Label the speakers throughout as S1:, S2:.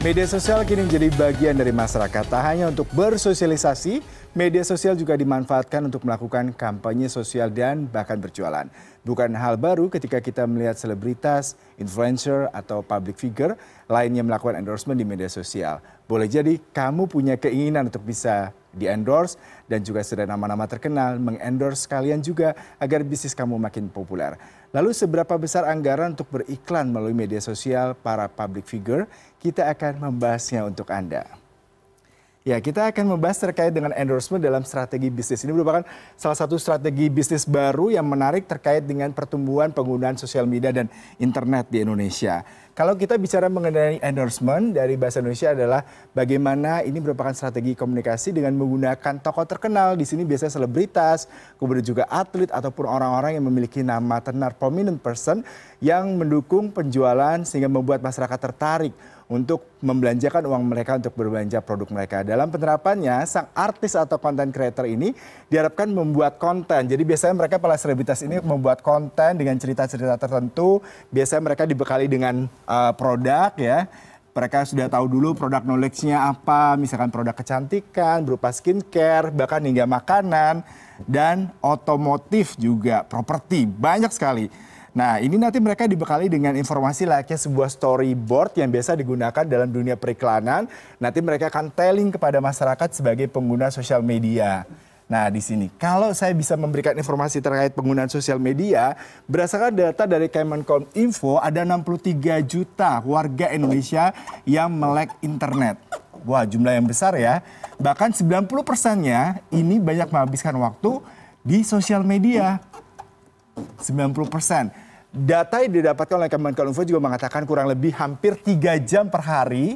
S1: Media sosial kini menjadi bagian dari masyarakat. Tak hanya untuk bersosialisasi, media sosial juga dimanfaatkan untuk melakukan kampanye sosial dan bahkan berjualan. Bukan hal baru ketika kita melihat selebritas, influencer, atau public figure lainnya melakukan endorsement di media sosial. Boleh jadi kamu punya keinginan untuk bisa di-endorse dan juga sudah nama-nama terkenal mengendorse kalian juga agar bisnis kamu makin populer. Lalu seberapa besar anggaran untuk beriklan melalui media sosial para public figure? Kita akan membahasnya untuk Anda. Ya, kita akan membahas terkait dengan endorsement dalam strategi bisnis. Ini merupakan salah satu strategi bisnis baru yang menarik terkait dengan pertumbuhan penggunaan sosial media dan internet di Indonesia. Kalau kita bicara mengenai endorsement dari bahasa Indonesia adalah bagaimana ini merupakan strategi komunikasi dengan menggunakan tokoh terkenal. Di sini biasanya selebritas, kemudian juga atlet ataupun orang-orang yang memiliki nama tenar prominent person yang mendukung penjualan sehingga membuat masyarakat tertarik untuk membelanjakan uang mereka untuk berbelanja produk mereka. Dalam penerapannya, sang artis atau content creator ini diharapkan membuat konten. Jadi biasanya mereka para selebritas ini membuat konten dengan cerita-cerita tertentu. Biasanya mereka dibekali dengan uh, produk ya. Mereka sudah tahu dulu produk knowledge-nya apa, misalkan produk kecantikan, berupa skincare, bahkan hingga makanan, dan otomotif juga, properti, banyak sekali. Nah, ini nanti mereka dibekali dengan informasi layaknya sebuah storyboard yang biasa digunakan dalam dunia periklanan. Nanti mereka akan telling kepada masyarakat sebagai pengguna sosial media. Nah, di sini kalau saya bisa memberikan informasi terkait penggunaan sosial media, berdasarkan data dari Kemenkom Info ada 63 juta warga Indonesia yang melek internet. Wah, jumlah yang besar ya. Bahkan 90 persennya ini banyak menghabiskan waktu di sosial media. 90 persen. Data yang didapatkan oleh Kemenkominfo juga mengatakan kurang lebih hampir 3 jam per hari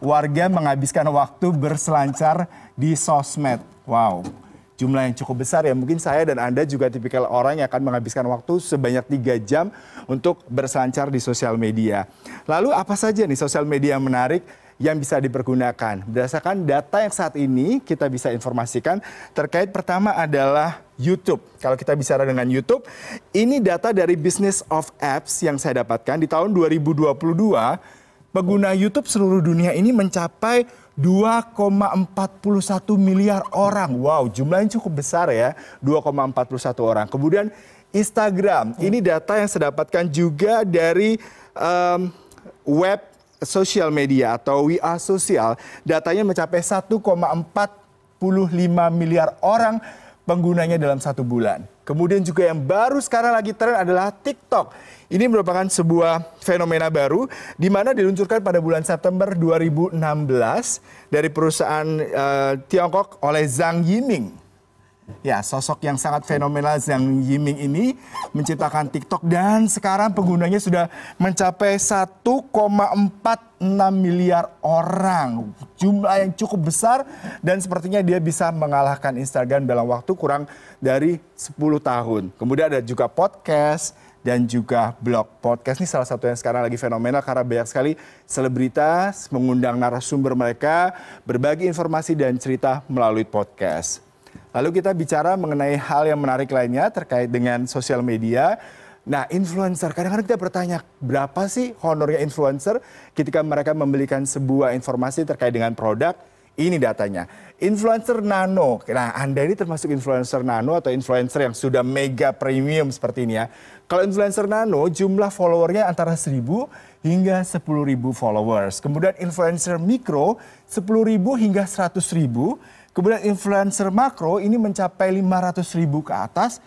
S1: warga menghabiskan waktu berselancar di sosmed. Wow, jumlah yang cukup besar ya. Mungkin saya dan Anda juga tipikal orang yang akan menghabiskan waktu sebanyak 3 jam untuk berselancar di sosial media. Lalu apa saja nih sosial media yang menarik? yang bisa dipergunakan. Berdasarkan data yang saat ini kita bisa informasikan terkait pertama adalah YouTube. Kalau kita bicara dengan YouTube, ini data dari Business of Apps yang saya dapatkan di tahun 2022, pengguna YouTube seluruh dunia ini mencapai 2,41 miliar orang. Wow, jumlahnya cukup besar ya, 2,41 orang. Kemudian Instagram, ini data yang saya dapatkan juga dari um, web sosial media atau WA sosial, datanya mencapai 1,45 miliar orang penggunanya dalam satu bulan. Kemudian juga yang baru sekarang lagi tren adalah TikTok. Ini merupakan sebuah fenomena baru di mana diluncurkan pada bulan September 2016 dari perusahaan uh, Tiongkok oleh Zhang Yiming. Ya, sosok yang sangat fenomenal Zhang Yiming ini menciptakan TikTok dan sekarang penggunanya sudah mencapai 1,46 miliar orang. Jumlah yang cukup besar dan sepertinya dia bisa mengalahkan Instagram dalam waktu kurang dari 10 tahun. Kemudian ada juga podcast dan juga blog podcast ini salah satu yang sekarang lagi fenomenal karena banyak sekali selebritas mengundang narasumber mereka berbagi informasi dan cerita melalui podcast. Lalu kita bicara mengenai hal yang menarik lainnya terkait dengan sosial media. Nah, influencer, kadang-kadang kita bertanya, berapa sih honornya influencer ketika mereka membelikan sebuah informasi terkait dengan produk? Ini datanya. Influencer nano. Nah, Anda ini termasuk influencer nano atau influencer yang sudah mega premium seperti ini ya. Kalau influencer nano, jumlah followernya antara 1000 hingga 10.000 followers. Kemudian influencer mikro, 10.000 hingga 100.000 Kemudian influencer makro ini mencapai 500 ribu ke atas.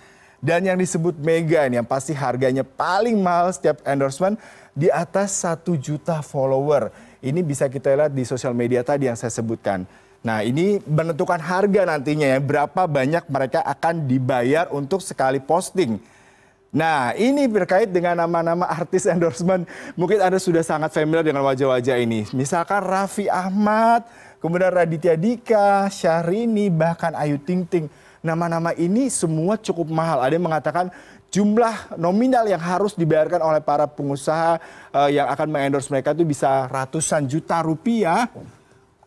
S1: Dan yang disebut mega ini yang pasti harganya paling mahal setiap endorsement di atas 1 juta follower. Ini bisa kita lihat di sosial media tadi yang saya sebutkan. Nah ini menentukan harga nantinya ya, berapa banyak mereka akan dibayar untuk sekali posting. Nah, ini berkait dengan nama-nama artis endorsement. Mungkin Anda sudah sangat familiar dengan wajah-wajah ini. Misalkan Raffi Ahmad, kemudian Raditya Dika, Syahrini, bahkan Ayu Ting Ting. Nama-nama ini semua cukup mahal. Ada yang mengatakan jumlah nominal yang harus dibayarkan oleh para pengusaha uh, yang akan mengendorse mereka itu bisa ratusan juta rupiah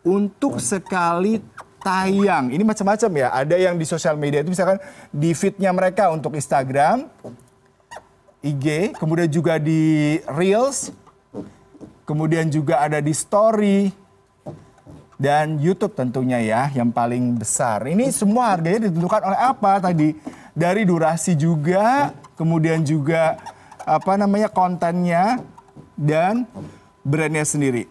S1: untuk sekali tayang. Ini macam-macam ya. Ada yang di sosial media itu misalkan di feednya mereka untuk Instagram, IG, kemudian juga di Reels, kemudian juga ada di story, dan YouTube tentunya ya yang paling besar. Ini semua harganya ditentukan oleh apa tadi? Dari durasi juga, kemudian juga apa namanya kontennya dan brandnya sendiri.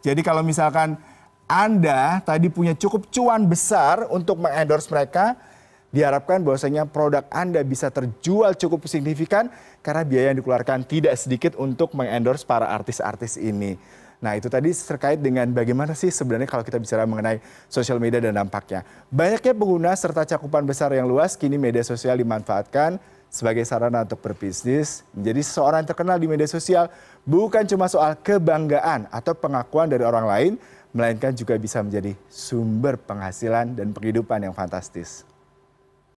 S1: Jadi kalau misalkan anda tadi punya cukup cuan besar untuk mengendorse mereka, diharapkan bahwasanya produk Anda bisa terjual cukup signifikan karena biaya yang dikeluarkan tidak sedikit untuk mengendorse para artis-artis ini. Nah itu tadi terkait dengan bagaimana sih sebenarnya kalau kita bicara mengenai sosial media dan dampaknya. Banyaknya pengguna serta cakupan besar yang luas, kini media sosial dimanfaatkan sebagai sarana untuk berbisnis. Menjadi seorang terkenal di media sosial bukan cuma soal kebanggaan atau pengakuan dari orang lain, melainkan juga bisa menjadi sumber penghasilan dan penghidupan yang fantastis.